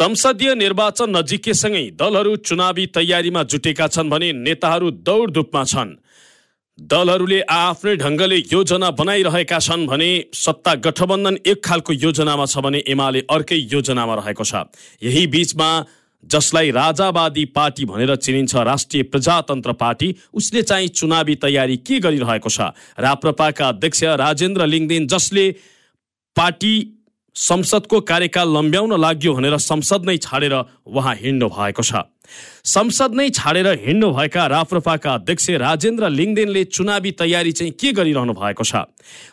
संसदीय निर्वाचन नजिकैसँगै दलहरू चुनावी तयारीमा जुटेका छन् भने नेताहरू दौडधुपमा छन्। दलहरूले आफ्नै ढङ्गले योजना बनाइरहेका छन् भने सत्ता गठबन्धन एक खालको योजनामा छ भने एमाले अर्कै योजनामा रहेको छ। यही बीचमा जसलाई राजावादी पार्टी भनेर चिनिन्छ राष्ट्रिय प्रजातन्त्र पार्टी उसले चाहिँ चुनावी तयारी के गरिरहेको छ? राप्रपाका अध्यक्ष राजेन्द्र लिङदेन जसले पार्टी संसदको कार्यकाल लम्ब्याउन लाग्यो भनेर संसद नै छाडेर उहाँ हिँड्नु भएको छ। संसद नै छाडेर हिँड्नु भएका राप्रपाका अध्यक्ष राजेन्द्र लिङदेनले चुनावी तयारी चाहिँ के गरिरहनु भएको छ?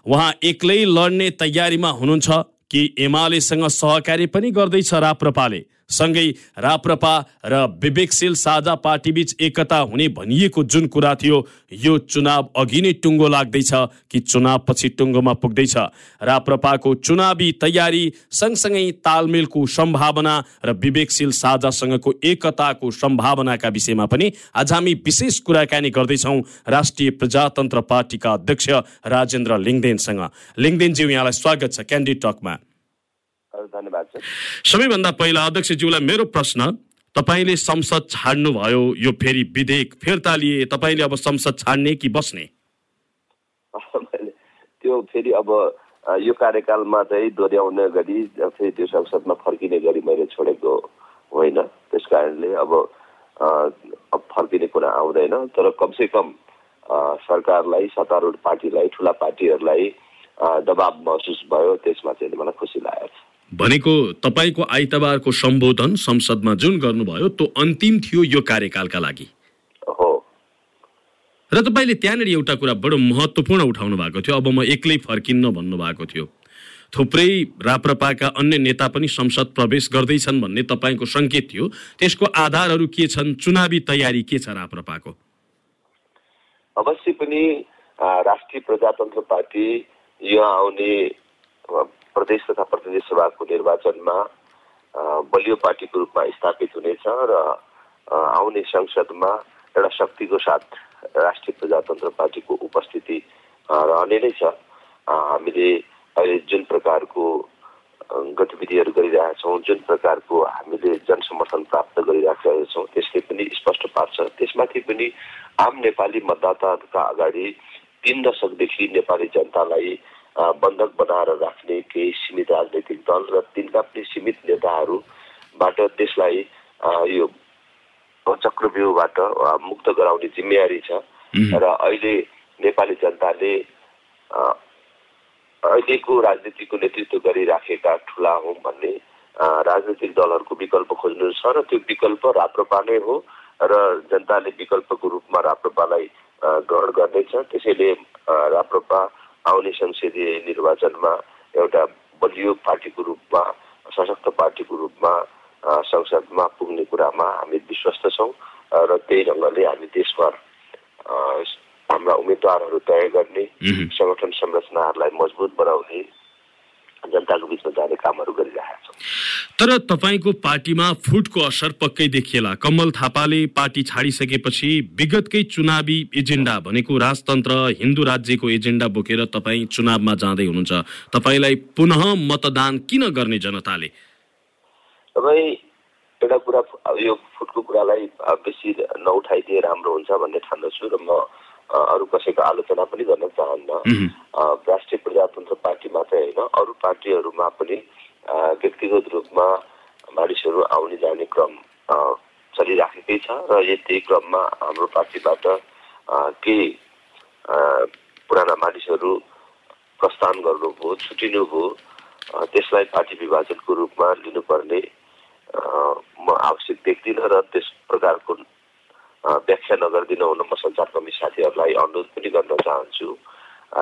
उहाँ एक्लै लड्ने तयारीमा हुनुहुन्छ कि एमालेसँग सहकार्य पनि गर्दैछ राप्रपाले? सँगै राप्रपा र विवेकशील साझा पार्टीबीच एकता हुने भनिएको जुन कुरा थियो यो चुनाव अघि नै टुङ्गो लाग्दैछ कि चुनाव पछि टुङ्गोमा पुग्दैछ। राप्रपाको चुनावी तयारी सँगसँगै तालमेलको सम्भावना र विवेकशील साझासँगको एकताको सम्भावनाका विषयमा पनि आज हामी विशेष कुराकानी गर्दैछौँ राष्ट्रिय प्रजातन्त्र पार्टीका अध्यक्ष राजेन्द्र लिङदेनसँग लिङदेनज्यू यहाँलाई स्वागत छ क्यान्डी टकमा। धन्यवाद सर। सबैभन्दा पहिला अध्यक्षज्यूलाई मेरो प्रश्न तपाईँले संसद छाड्नुभयो यो फेरि विधेयक फिर्ता लिए तपाईँले अब संसद छाड्ने कि बस्ने? त्यो फेरि अब यो कार्यकालमा चाहिँ दोहोऱ्याउने गरी फेरि त्यो संसदमा फर्किने गरी मैले छोडेको होइन। त्यस कारणले अब फर्किने कुरा आउँदैन। तर कमसे कम सरकारलाई सत्तारूढ पार्टीलाई ठुला पार्टीहरूलाई दबाब महसुस भयो त्यसमा चाहिँ मलाई खुसी लागेको छ। भनेको तपाईँको आइतबारको सम्बोधन संसदमा जुन गर्नुभयो त्यो अन्तिम थियो यो कार्यकालका लागि। हो। र तपाईँले त्यहाँनिर एउटा कुरा बडो महत्त्वपूर्ण उठाउनु भएको थियो। अब म एक्लै फर्किन्न भन्नुभएको थियो। थुप्रै राप्रपाका अन्य नेता पनि संसद प्रवेश गर्दैछन् भन्ने तपाईँको सङ्केत थियो। त्यसको आधारहरू के छन्? चुनावी तयारी के छ राप्रपाको? अवश्य पनि राष्ट्रिय प्रजातन्त्र पार्टी यो आउने प्रदेश तथा प्रतिनिधि सभाको निर्वाचनमा बलियो पार्टीको रूपमा स्थापित हुनेछ र आउने संसदमा एउटा शक्तिको साथ राष्ट्रिय प्रजातन्त्र पार्टीको उपस्थिति रहने नै छ। हामीले अहिले जुन प्रकारको गतिविधिहरू गरिरहेका छौँ जुन प्रकारको हामीले जनसमर्थन प्राप्त गरिरहेका छौँ त्यसले पनि स्पष्ट पार्छ। त्यसमाथि पनि आम नेपाली मतदाताका अगाडि तिन दशकदेखि नेपाली जनतालाई बन्धक बनाएर राख्ने केही सीमित राजनैतिक दल र तिनका पनि सीमित नेताहरूबाट त्यसलाई यो चक्रव्यूहबाट मुक्त गराउने जिम्मेवारी छ र अहिले नेपाली जनताले अहिलेको राजनीतिको नेतृत्व गरिराखेका ठुला हौँ भन्ने राजनीतिक दलहरूको विकल्प खोज्नु छ र त्यो विकल्प राप्रपा नै हो र जनताले विकल्पको रूपमा राप्रपालाई ग्रहण गर्नेछ त्यसैले राप्रपा आउने संसदीय निर्वाचनमा एउटा बलियो पार्टीको रूपमा सशक्त पार्टीको रूपमा संसदमा पुग्ने कुरामा हामी विश्वस्त छौँ र त्यही ढङ्गले हामी देशभर हाम्रा उम्मेद्वारहरू तय गर्ने सङ्गठन संरचनाहरूलाई मजबुत बनाउने जनताको बिचमा जाने कामहरू गरिरहेका छौँ। तर तपाईँको पार्टीमा फुटको असर पक्कै देखिएला। कमल थापाले पार्टी छाडिसकेपछि विगतकै चुनावी एजेन्डा भनेको राजतन्त्र हिन्दू राज्यको एजेन्डा बोकेर तपाईँ चुनावमा जाँदै हुनुहुन्छ। तपाईँलाई पुनः मतदान किन गर्ने जनताले? तपाईँ एउटा कुरा यो फुटको कुरालाई बेसी नउठाइदिए राम्रो हुन्छ भन्ने ठान्दछु र म अरू कसैको आलोचना पनि गर्न चाहन्न। राष्ट्रिय प्रजातन्त्र पार्टी मात्रै होइन अरू पार्टीहरूमा पनि व्यक्तिगत रूपमा मानिसहरू आउने जाने क्रम चलिराखेकै छ र यति क्रममा हाम्रो पार्टीबाट केही पुराना मानिसहरू प्रस्थान गर्नुभयो छुटिनुभयो त्यसलाई पार्टी विभाजनको रूपमा लिनुपर्ने म आवश्यक देख्दिनँ र त्यस प्रकारको व्याख्या नगरिदिन हुन म सञ्चारकर्मी साथीहरूलाई अनुरोध पनि गर्न चाहन्छु।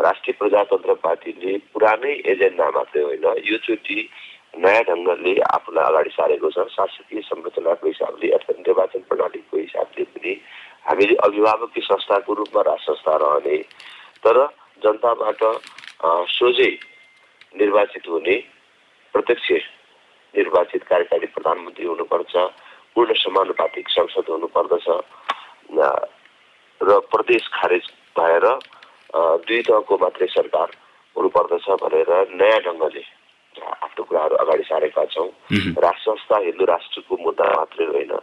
राष्ट्रिय प्रजातन्त्र पार्टीले पुरानै एजेन्डा मात्रै होइन योचोटि नयाँ ढङ्गले आफूलाई अगाडि सारेको छ शासकीय संरचनाको हिसाबले अथवा निर्वाचन प्रणालीको हिसाबले पनि हामीले अभिभावकीय संस्थाको रूपमा राज संस्था रहने तर जनताबाट सोझै निर्वाचित हुने प्रत्यक्ष निर्वाचित कार्यकारी प्रधानमन्त्री हुनुपर्छ पूर्ण समानुपातिक संसद हुनुपर्दछ र प्रदेश खारेज भएर दुई तहको मात्रै सरकार हुनुपर्दछ भनेर नयाँ ढङ्गले आफ्नो कुराहरू अगाडि सारेका छौँ। राष्ट्र संस्था हिन्दू राष्ट्रको मुद्दा मात्रै होइन।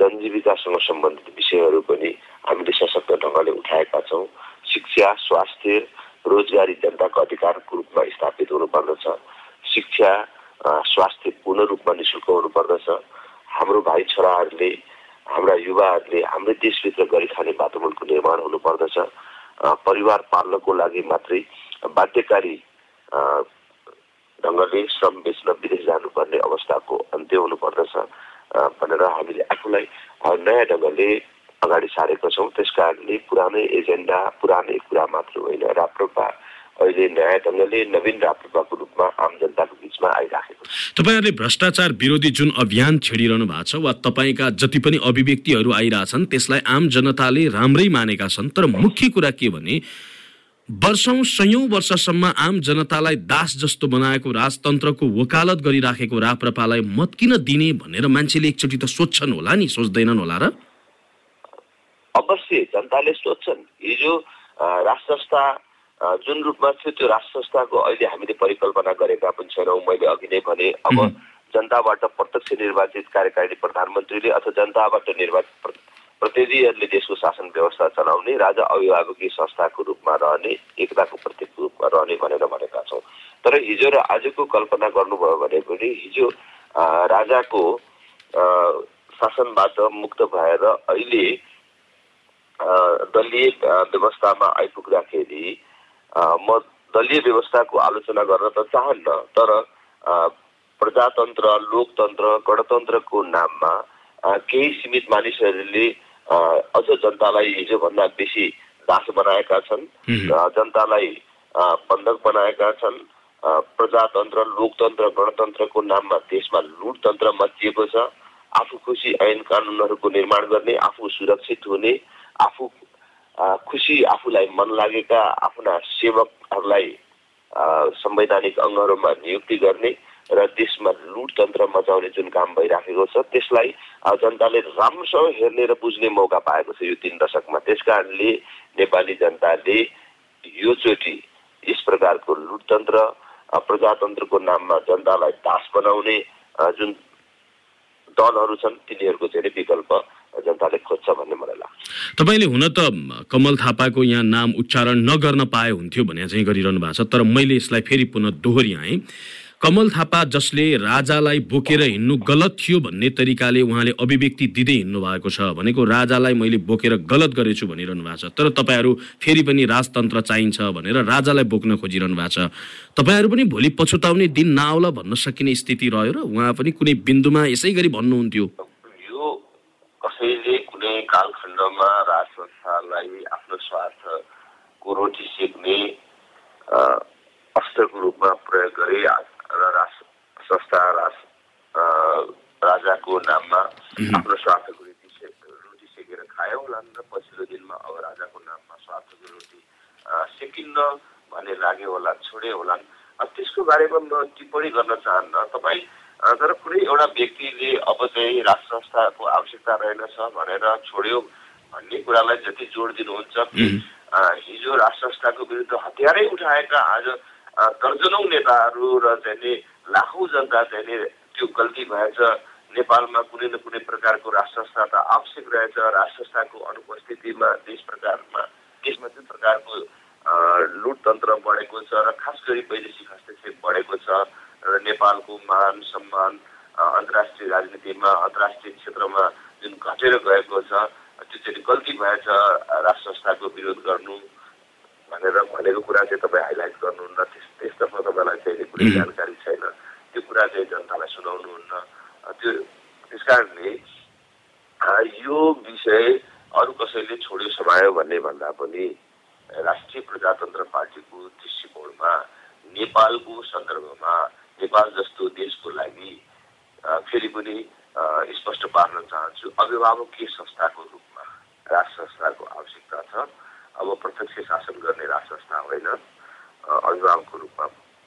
जनजीविकासँग सम्बन्धित विषयहरू पनि हामीले सशक्त ढङ्गले उठाएका छौँ। शिक्षा स्वास्थ्य रोजगारी जनताको अधिकारको रूपमा स्थापित हुनुपर्दछ। शिक्षा स्वास्थ्य पूर्ण रूपमा नि शुल्क हुनुपर्दछ। हाम्रो भाइ छोराहरूले हाम्रा युवाहरूले हाम्रै देशभित्र गरी खाने वातावरणको निर्माण हुनुपर्दछ। परिवार पाल्नको लागि मात्रै बाध्यकारी ढङ्गले श्रम बेच्न विदेश जानुपर्ने अवस्थाको अन्त्य हुनुपर्दछ। भनेर हामीले आफूलाई नयाँ ढङ्गले अगाडि सारेका छौँ। त्यस कारणले पुरानै एजेन्डा पुरानै कुरा मात्र होइन। राप्रपा अहिले नयाँ ढङ्गले नवीन राप्रपाको रूपमा आम जनताको बिचमा आइराखेको छ। तपाईँहरूले भ्रष्टाचार विरोधी जुन अभियान छेडिरहनु भएको छ वा तपाईँका जति पनि अभिव्यक्तिहरू आइरहेछन् त्यसलाई आम जनताले राम्रै मानेका छन्। तर मुख्य कुरा के भने वर्षौं सयौं वर्षसम्म आम जनतालाई दास जस्तो बनाएको राजतन्त्रको वकालत गरिराखेको राप्रपालाई मत किन दिने भनेर मान्छेले एकचोटि त सोध्छन् होला नि सोच्दैनन् होला र? अवश्य जनताले सोध्छन्। हिजो राष्ट्र संस्था जुन रूपमा थियो त्यो राष्ट्र संस्थाको अहिले हामीले परिकल्पना गरेका पनि छैनौँ। मैले अघि नै भने अब जनताबाट प्रत्यक्ष निर्वाचित कार्यकारी प्रधानमन्त्रीले अथवा जनताबाट निर्वाचित प्रतिनिधिहरूले देशको शासन व्यवस्था चलाउने राजा अभिभावकीय संस्थाको रूपमा रहने एकताको प्रतीकको रूपमा रहने भनेर भनेका छौँ। तर हिजो र आजको कल्पना गर्नुभयो भने पनि हिजो राजाको शासनबाट मुक्त भएर अहिले दलीय व्यवस्थामा आइपुग्दाखेरि म दलीय व्यवस्थाको आलोचना गर्न त चाहन्न तर प्रजातन्त्र लोकतन्त्र गणतन्त्रको नाममा केही सीमित मानिसहरूले अझ जनतालाई हिजोभन्दा बेसी दास बनाएका छन् जनतालाई बन्धक बनाएका छन्। प्रजातन्त्र लोकतन्त्र गणतन्त्रको नाममा देशमा लुटतन्त्र मचिएको छ। आफू खुसी ऐन कानुनहरूको निर्माण गर्ने आफू सुरक्षित हुने आफू खुसी आफूलाई मन लागेका आफ्ना सेवकहरूलाई संवैधानिक अङ्गहरूमा नियुक्ति गर्ने र देशमा लुटतन्त्र मचाउने जुन काम भइराखेको छ त्यसलाई जनताले राम्रोसँग हेर्ने र बुझ्ने मौका पाएको छ यो तिन दशकमा। त्यस कारणले नेपाली जनताले योचोटि यस प्रकारको लुटतन्त्र प्रजातन्त्रको नाममा जनतालाई दास बनाउने जुन दलहरू छन् तिनीहरूको चाहिँ विकल्प जनताले खोज्छ भन्ने मलाई लाग्छ। तपाईँले हुन त कमल थापाको यहाँ नाम उच्चारण नगर्न पाए हुन्थ्यो भने चाहिँ गरिरहनु भएको छ तर मैले यसलाई फेरि पुनः दोहोऱ्याएँ। कमल थापा जसले राजालाई बोकेर हिँड्नु गलत थियो भन्ने तरिकाले उहाँले अभिव्यक्ति दिँदै हिँड्नु भएको छ। भनेको राजालाई मैले बोकेर गलत गरेछु भनिरहनु भएको छ। तर तपाईँहरू फेरि पनि राजतन्त्र चाहिन्छ भनेर राजालाई बोक्न खोजिरहनु भएको छ। तपाईँहरू पनि भोलि पछुताउने दिन नआउला भन्न सकिने स्थिति रह्यो र उहाँ पनि कुनै बिन्दुमा यसै गरी भन्नुहुन्थ्यो। कसैले कुनै कालखण्डमा राज आफ्नो स्वार्थको रोटी सेक्ने अस्त्रको रूपमा प्रयोग गरे र राज संस्था राज राजाको नाममा आफ्नो स्वार्थको रोटी रोटी सेकेर खायो होलान् र पछिल्लो दिनमा अब राजाको नाममा स्वार्थको रोटी सेकिन्न भन्ने लाग्यो होला छोडे होलान् त्यसको बारेमा म टिप्पणी गर्न चाहन्न तपाईँ तर कुनै एउटा व्यक्तिले अब चाहिँ राज संस्थाको आवश्यकता रहेनछ भनेर छोड्यो भन्ने कुरालाई जति जोड दिनुहुन्छ हिजो राज संस्थाको विरुद्ध हतियारै उठाएका आज दर्जनौँ नेताहरू र चाहिँ लाखौँ जनता चाहिँ त्यो गल्ती भएछ। नेपालमा कुनै न कुनै प्रकारको राष्ट्र संस्था आवश्यक रहेछ। राष्ट्र संस्थाको अनुपस्थितिमा देश प्रकारमा देशमा जुन प्रकारको लुटतन्त्र बढेको छ र खास गरी वैदेशिक हस्तक्षेप बढेको छ र नेपालको मान सम्मान अन्तर्राष्ट्रिय राजनीतिमा अन्तर्राष्ट्रिय क्षेत्रमा जुन घटेर गएको छ त्यो चाहिँ गल्ती भएछ। राष्ट्र संस्थाको विरोध गर्नु भनेर भनेको कुरा चाहिँ तपाईँ हाइलाइट गर्नुहुन्न त्यस त्यसतर्फ तपाईँलाई चाहिँ कुनै जानकारी छैन। त्यो कुरा चाहिँ जनतालाई सुनाउनुहुन्न। त्यो त्यस कारणले यो विषय अरू कसैले छोड्यो समायो भन्ने भन्दा पनि राष्ट्रिय प्रजातन्त्र पार्टीको दृष्टिकोणमा नेपालको सन्दर्भमा नेपाल जस्तो देशको लागि फेरि पनि स्पष्ट पार्न चाहन्छु। अभिभावकीय संस्थाको रूपमा राष्ट्र संस्थाको आवश्यकता छ। अब प्रत्यक्ष शासन गर्ने राष्ट्र संस्था होइन अभिभावकको रूपमा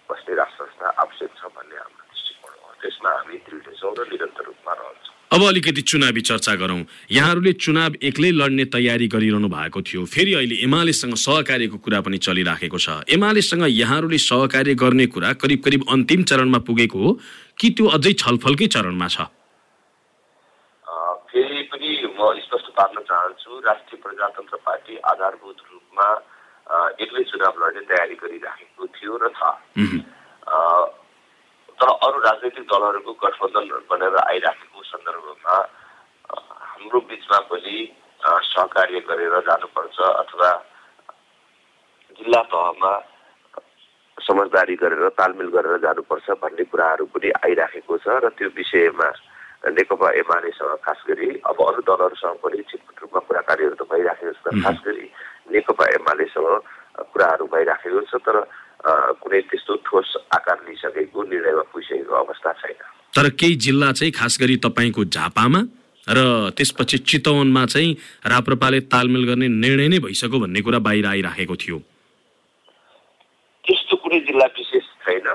बस्ने राष्ट्र संस्था आवश्यक छ भन्ने हाम्रो दृष्टिकोण हो। त्यसमा हामी दृढ छौँ र निरन्तर रूपमा रहन्छौँ। अब अलिकति चुनावी चर्चा गरौँ। यहाँहरूले चुनाव एक्लै लड्ने तयारी गरिरहनु भएको थियो। फेरि अहिले एमालेसँग सहकार्यको कुरा पनि चलिराखेको छ। एमालेसँग यहाँहरूले सहकार्य गर्ने कुरा करिब करिब अन्तिम चरणमा पुगेको हो। कि त्यो अझै छलफलकै चरणमा छ फेरि पनि म स्पष्ट पार्न चाहन्छु राष्ट्रिय प्रजातन्त्र पार्टी आधारभूत रूपमा एक्लै चुनाव लड्ने तयारी गरिराखेको थियो र छ। तर अरू राजनैतिक दलहरूको गठबन्धन बनेर आइराखेको सन्दर्भमा हाम्रो बिचमा पनि सहकार्य गरेर जानुपर्छ अथवा जिल्ला तहमा समझदारी गरेर तालमेल गरेर जानुपर्छ भन्ने कुराहरू पनि आइराखेको छ र त्यो विषयमा नेकपा एमालेसँग खास गरी अब अरू दलहरूसँग पनि छिटपुट रूपमा कुराकानीहरू त भइराखेको छ खास गरी नेकपा एमालेसँग कुराहरू भइराखेको छ तर कुनै त्यस्तो ठोस आकार लिइसकेको निर्णयमा पुगिसकेको अवस्था छैन। तर केही जिल्ला चाहिँ खास गरी तपाईँको झापामा र त्यसपछि चितवनमा चाहिँ राप्रपाले तालमेल गर्ने निर्णय नै भइसक्यो भन्ने कुरा बाहिर आइराखेको थियो। त्यस्तो कुनै जिल्ला विशेष छैन।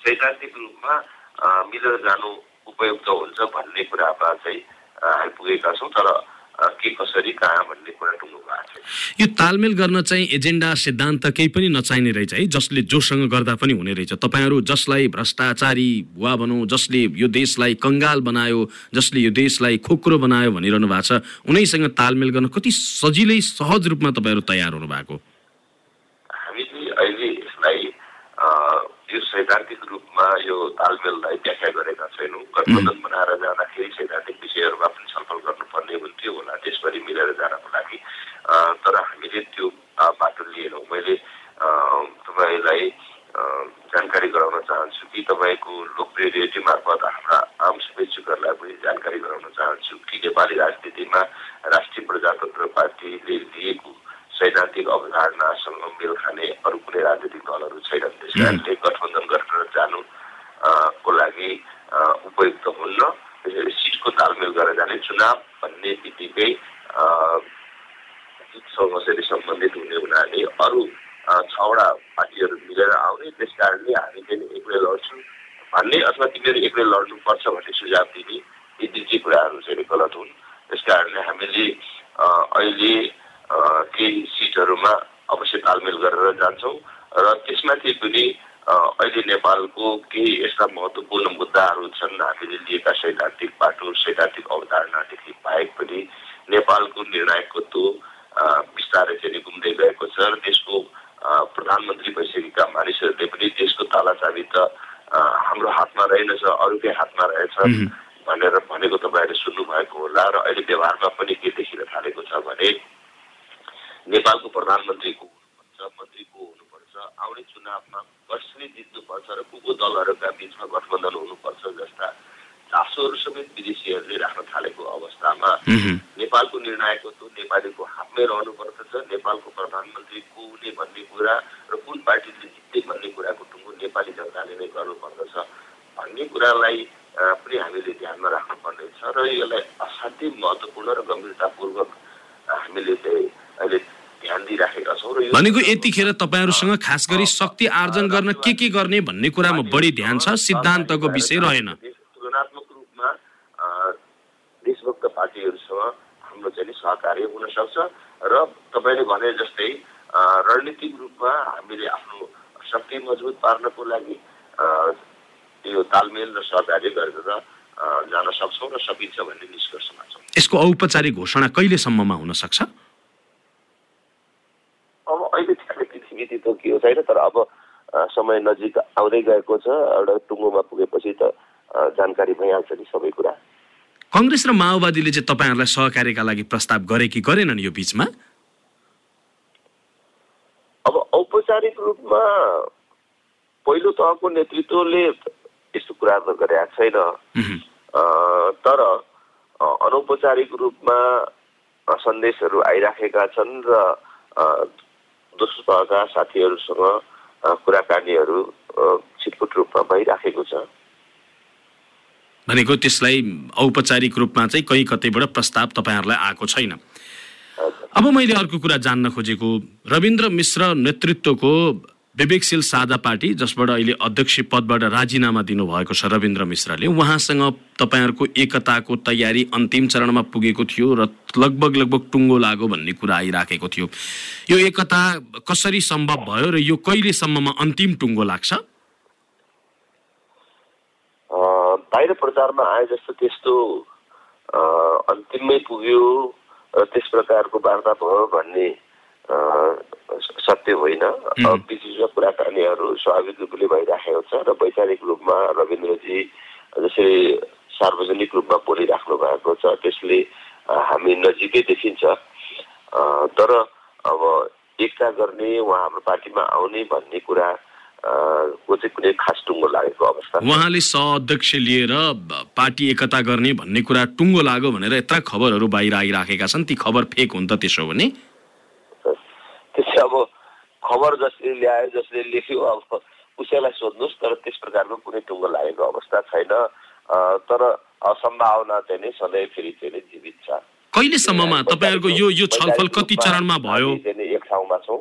सैद्धान्तिक रूपमा मिलेर जानु उपयुक्त हुन्छ भन्ने कुरामा चाहिँ आइपुगेका छौँ तर के कसरी कहाँ भन्ने कुरा टुङ्गो भएको छ यो तालमेल गर्न चाहिँ एजेन्डा सिद्धान्त केही पनि नचाहिने रहेछ है जसले जोसँग गर्दा पनि हुने रहेछ। तपाईँहरू जसलाई भ्रष्टाचारी भुवा भनौँ जसले यो देशलाई कङ्गाल बनायो जसले यो देशलाई खोक्रो बनायो भनिरहनु भएको छ उनैसँग तालमेल गर्न कति सजिलै सहज रूपमा तपाईँहरू तयार हुनु भएको हामीले अहिले यसलाई यो सैद्धान्तिक रूपमा यो तालमेललाई व्याख्या गरेका छैनौँ। गठबन्धन बनाएर जाँदाखेरि सैद्धान्तिक विषयहरूमा पनि छलफल गर्नुपर्ने हुन्थ्यो होला त्यसरी मिलेर जानको लागि। तर हामीले त्यो बाटो लिएनौँ। मैले तपाईँलाई जानकारी गराउन चाहन्छु कि तपाईँको लोकप्रिय रेडियो मार्फत हाम्रा आम शुभेच्छुकहरूलाई पनि जानकारी गराउन चाहन्छु कि नेपाली राजनीतिमा राष्ट्रिय प्रजातन्त्र पार्टीले लिएको सैद्धान्तिक अवधारणासँग मेल खाने अरू कुनै राजनीतिक दलहरू छैनन्। त्यस कारणले गठबन्धन गरेर जानु को लागि उपयुक्त हुन्न त्यसैले सिटको तालमेल गरेर जाने चुनाव भन्ने बित्तिकै समस्याले सम्बन्धित हुने हुनाले अरू छवटा पार्टीहरू मिलेर आउने त्यस कारणले हामी चाहिँ एक्लै लड्छौँ भन्ने अथवा तिमीहरू एक्लै लड्नुपर्छ भन्ने सुझाव दिने यी दुई चाहिँ कुराहरू चाहिँ गलत हुन्। त्यस कारणले हामीले अहिले केही सिटहरूमा अवश्य तालमेल गरेर जान्छौँ र त्यसमाथि पनि अहिले नेपालको यस्ता महत्त्वपूर्ण मुद्दाहरू छन् हामीले लिएका सैद्धान्तिक बाटो सैद्धान्तिक अवधारणादेखि बाहेक पनि नेपालको निर्णायकत्व बिस्तारै चाहिँ घुम्दै गएको छ र त्यसको प्रधानमन्त्री भइसकेका मानिसहरूले पनि देशको तालाचाबी त हाम्रो हातमा रहेनछ अरूकै हातमा रहेछ भनेर भनेको तपाईँहरूले सुन्नुभएको होला र अहिले व्यवहारमा पनि के देखिन थालेको छ भने नेपालको प्रधानमन्त्री को हुनुपर्छ मन्त्री को हुनुपर्छ आउने चुनावमा कसले जित्नुपर्छ र को को दलहरूका बिचमा गठबन्धन हुनुपर्छ जस्ता चासोहरू समेत विदेशीहरूले राख्न थालेको अवस्थामा नेपालको निर्णायकत्व नेपालीको हातमै रहनु पर्दछ नेपालको प्रधानमन्त्री को हुने भन्ने कुरा र कुन पार्टीले जित्ने भन्ने कुराको टुङ्गो नेपाली जनताले नै गर्नुपर्दछ भन्ने कुरालाई पनि हामीले ध्यानमा राख्नुपर्ने छ र यसलाई असाध्यै महत्त्वपूर्ण र गम्भीरतापूर्वक हामीले चाहिँ अहिले ध्यान दिइराखेका छौँ र भनेको यतिखेर तपाईँहरूसँग खास गरी शक्ति आर्जन गर्न के के गर्ने भन्ने कुरामा बढी ध्यान छ? सिद्धान्तको विषय रहेन। पार्टीहरूसँग हाम्रो चाहिँ सहकार्य हुन सक्छ र तपाईँले भने जस्तै रणनीतिक रूपमा हामीले आफ्नो शक्ति मजबुत पार्नको लागि यो तालमेल र सहकार्य गरेर जान सक्छौँ र सकिन्छ भन्ने निष्कर्षमा छौँ यसको औपचारिक घोषणा कहिलेसम्ममा हुन सक्छ? अब अहिले तिथि त के हो छैन तर अब समय नजिक आउँदै गएको छ एउटा टुङ्गोमा पुगेपछि त जानकारी भइहाल्छ नि सबै कुरा। कङ्ग्रेस र माओवादीले चाहिँ तपाईँहरूलाई सहकार्यका लागि प्रस्ताव गरे कि गरेनन् यो बिचमा? अब औपचारिक रूपमा पहिलो तहको नेतृत्वले यस्तो कुराहरू त गरेका छैन। तर अनौपचारिक रूपमा सन्देशहरू आइराखेका छन् र दोस्रो तहका साथीहरूसँग कुराकानीहरू अ, छिटपुट रूपमा भइराखेको छ। भनेको त्यसलाई औपचारिक रूपमा चाहिँ कहीँ कतैबाट प्रस्ताव तपाईँहरूलाई आएको छैन। अब मैले अर्को कुरा जान्न खोजेको रविन्द्र मिश्र नेतृत्वको विवेकशील साझा पार्टी जसबाट अहिले अध्यक्ष पदबाट राजीनामा दिनुभएको छ रविन्द्र मिश्रले उहाँसँग तपाईँहरूको एकताको तयारी अन्तिम चरणमा पुगेको थियो र लगभग लगभग टुङ्गो लाग्यो भन्ने कुरा आइराखेको थियो। यो एकता कसरी सम्भव भयो र यो कहिलेसम्ममा अन्तिम टुङ्गो लाग्छ? बाहिर प्रचारमा आए जस्तो त्यस्तो अन्तिममै पुग्यो र त्यस प्रकारको वार्ता भयो भन्ने सत्य होइन। अ, बिच बिचमा कुराकानीहरू स्वाभाविक रूपले भइराखेको छ र वैचारिक रूपमा रविन्द्रजी जसरी सार्वजनिक रूपमा बोलिराख्नु भएको छ त्यसले हामी नजिकै देखिन्छ। तर अब एकता गर्ने उहाँ हाम्रो पार्टीमा आउने भन्ने कुरा को चाहिँ कुनै खास टुङ्गो लागेको अवस्था। उहाँले सहअध्यक्ष लिएर पार्टी एकता गर्ने भन्ने कुरा टुङ्गो लाग्यो भनेर यत्र खबरहरू बाहिर आइराखेका छन् ती खबर फेक हुन् त त्यसो भने। त्यसै अब खबर जसले ल्यायो जसले लेख्यो अब उसैलाई सोध्नुहोस् तर त्यस प्रकारको कुनै टुङ्गो लागेको अवस्था छैन। तर सम्भावना चाहिँ नै सधैँ फेरि चाहिँ नै जीवित छ। कहिलेसम्ममा? तपाईँहरूको यो यो छलफल कति चरणमा भयो? एक ठाउँमा छौँ।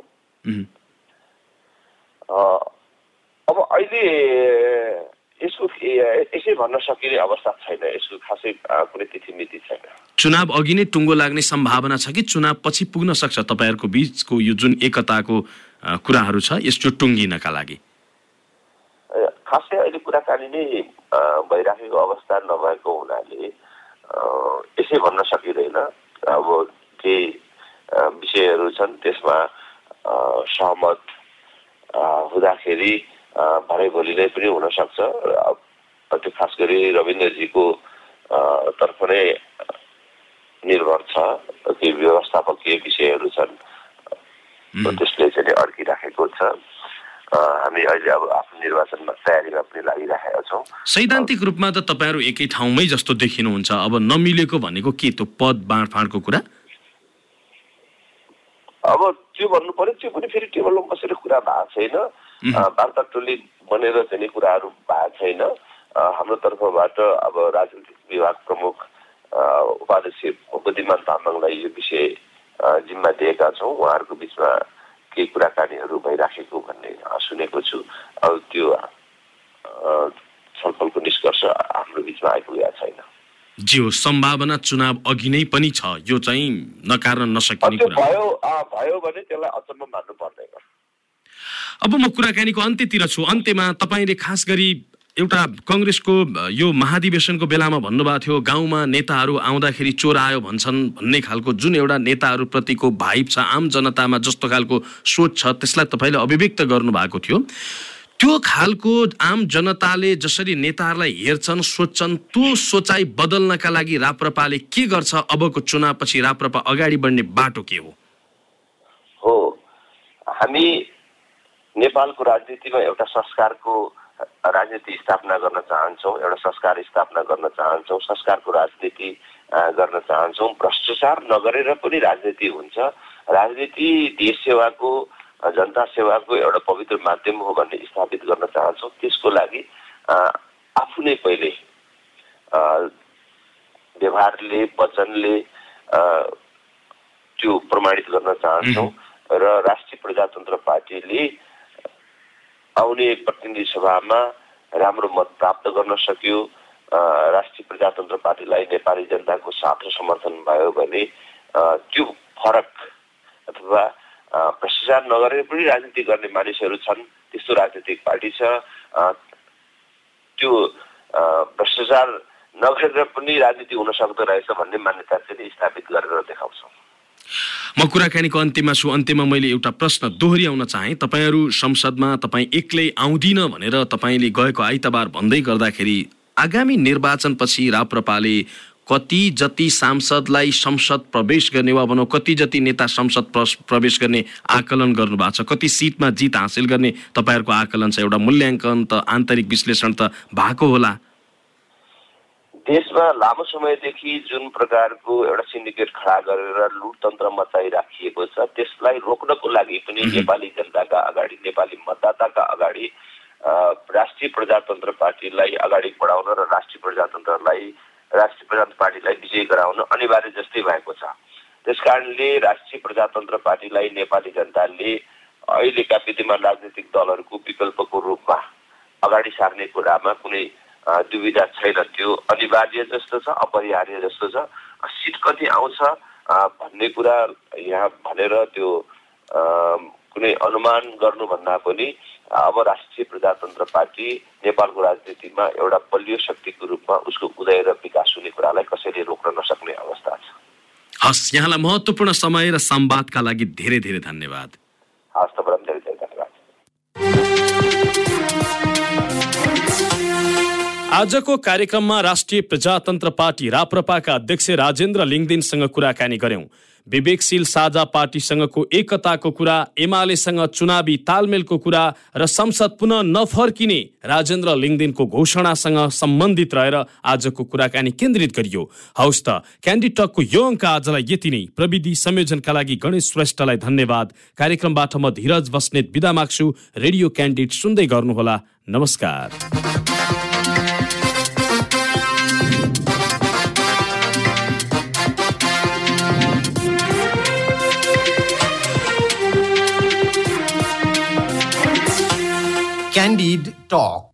अब अहिले यसको यसै भन्न सकिने अवस्था छैन? यसको खासै कुनै तिथि मिति छैन। चुनाव अघि नै टुङ्गो लाग्ने सम्भावना छ कि चुनाव पछि पुग्न सक्छ? तपाईँहरूको बिचको यो जुन एकताको कुराहरू छ यसो टुङ्गिनका लागि। खासै अहिले कुराकानी नै भइराखेको अवस्था नभएको हुनाले यसै भन्न सकिँदैन। अब केही विषयहरू छन् त्यसमा सहमत हुँदाखेरि भरे भोलि नै पनि हुनसक्छ। त्यो खास गरी रविन्द्रजीको तर्फ नै निर्भर छ केही व्यवस्थापकीय विषयहरू छन्। त्यसले चाहिँ अड्किराखेको छ। हामी अहिले अब आफ्नो निर्वाचनमा तयारीमा पनि लागिराखेका छौँ। सैद्धान्तिक रूपमा त तपाईँहरू एकै ठाउँमै जस्तो देखिनुहुन्छ। अब नमिलेको भनेको के? त्यो पद बाँडफाँडको कुरा? अब त्यो भन्नु पर्यो त्यो पनि फेरि टेबलमा बसेर कुरा भएको छैन। वार्ता टोली बनेर चाहिँ नि कुराहरू भएको छैन। हाम्रो तर्फबाट अब राजनीतिक विभाग प्रमुख उपाध्यक्ष बुद्धिमान तामाङलाई यो विषय जिम्मा दिएका छौँ। उहाँहरूको बिचमा केही कुराकानीहरू भइराखेको भन्ने सुनेको छु। अब त्यो छलफलको निष्कर्ष हाम्रो बिचमा आइपुगेका छैन। जियो सम्भावना चुनाव अघि नै पनि छ। यो चाहिँ नकार्न नसकिने हो। भयो भयो भने त्यसलाई अचम्म मान्नु पर्दैन अब म कुराकानीको अन्त्यतिर छु। अन्त्यमा तपाईँले खास गरी एउटा कङ्ग्रेसको यो महाधिवेशनको बेलामा भन्नुभएको थियो गाउँमा नेताहरू आउँदाखेरि चोर आयो भन्छन् भन्ने खालको जुन एउटा नेताहरूप्रतिको भाइब छ आम जनतामा जस्तो खालको सोच छ त्यसलाई तपाईँले अभिव्यक्त गर्नुभएको थियो। त्यो खालको आम जनताले जसरी नेताहरूलाई हेर्छन् सोध्छन् त्यो सोचाइ बदल्नका लागि राप्रपाले के गर्छ? अबको चुनावपछि राप्रपा अगाडि बढ्ने बाटो के हो। हामी नेपालको राजनीतिमा एउटा संस्कारको राजनीति स्थापना गर्न चाहन्छौँ एउटा संस्कार स्थापना गर्न चाहन्छौँ संस्कारको राजनीति गर्न चाहन्छौँ। भ्रष्टाचार नगरेर पनि राजनीति हुन्छ। राजनीति देश सेवाको जनता सेवाको एउटा पवित्र माध्यम हो भन्ने स्थापित गर्न चाहन्छौँ। त्यसको लागि आफू नै पहिले व्यवहारले वचनले त्यो प्रमाणित गर्न चाहन्छौँ र राष्ट्रिय प्रजातन्त्र पार्टीले आउने प्रतिनिधि सभामा राम्रो मत प्राप्त गर्न सक्यो। राष्ट्रिय प्रजातन्त्र पार्टीलाई नेपाली जनताको साथ र समर्थन भयो भने त्यो फरक अथवा भ्रष्टाचार नगरेर पनि राजनीति गर्ने मानिसहरू छन् त्यस्तो राजनीतिक पार्टी छ। त्यो भ्रष्टाचार नगरेर पनि राजनीति हुन सक्दो रहेछ भन्ने मान्यता चाहिँ स्थापित गरेर देखाउँछौँ। म कुराकानीको अन्त्यमा छु। अन्त्यमा मैले एउटा प्रश्न दोहोऱ्याउन चाहेँ। तपाईँहरू संसदमा तपाईँ एक्लै आउँदिन भनेर तपाईँले गएको आइतबार भन्दै गर्दाखेरि आगामी निर्वाचनपछि राप्रपाले कति जति सांसदलाई संसद प्रवेश गर्ने वा भनौँ कति जति नेता संसद प्रवेश गर्ने आकलन गर्नुभएको छ कति सिटमा जित हासिल गर्ने तपाईँहरूको आकलन छ। एउटा मूल्याङ्कन त आन्तरिक विश्लेषण त भएको होला। देशमा लामो समयदेखि जुन प्रकारको एउटा सिन्डिकेट खडा गरेर लुटतन्त्र मचाइराखिएको छ त्यसलाई रोक्नको लागि पनि नेपाली जनताका अगाडि नेपाली मतदाताका अगाडि राष्ट्रिय प्रजातन्त्र पार्टीलाई अगाडि बढाउन र राष्ट्रिय प्रजातन्त्रलाई राष्ट्रिय प्रजातन्त्र पार्टीलाई विजय गराउन अनिवार्य जस्तै भएको छ। त्यस कारणले राष्ट्रिय प्रजातन्त्र पार्टीलाई नेपाली जनताले अहिलेका विद्यमान राजनीतिक दलहरूको विकल्पको रूपमा अगाडि सार्ने कुरामा कुनै दुविधा छैन त्यो। अनिवार्य जस्तो छ अपरिहार्य जस्तो छ। सिट कति आउँछ भन्ने कुरा यहाँ भनेर त्यो कुनै अनुमान गर्नुभन्दा पनि अब राष्ट्रिय प्रजातन्त्र पार्टी नेपालको राजनीतिमा एउटा बलियो शक्तिको रूपमा उसको उदय र विकास हुने कुरालाई कसैले रोक्न नसक्ने अवस्था छ। हस् यहाँलाई महत्त्वपूर्ण समय र संवादका लागि धेरै धेरै धन्यवाद। हस् तपाईँलाई आजको कार्यक्रममा राष्ट्रिय प्रजातन्त्र पार्टी राप्रपाका अध्यक्ष राजेन्द्र लिङदिनसँग कुराकानी गर्यौं विवेकशील साझा पार्टीसँगको एकताको कुरा एमालेसँग चुनावी तालमेलको कुरा र संसद पुनः नफर्किने राजेन्द्र लिङदिनको घोषणासँग सम्बन्धित रहेर आजको कुराकानी केन्द्रित गरियो। हौस् त क्यान्डिटकको यो अङ्क आजलाई यति नै। प्रविधि संयोजनका लागि गणेश श्रेष्ठलाई धन्यवाद। कार्यक्रमबाट म धीरज बस्नेत बिदा माग्छु। रेडियो क्यान्डिडेट सुन्दै गर्नुहोला। नमस्कार। Candid Talk.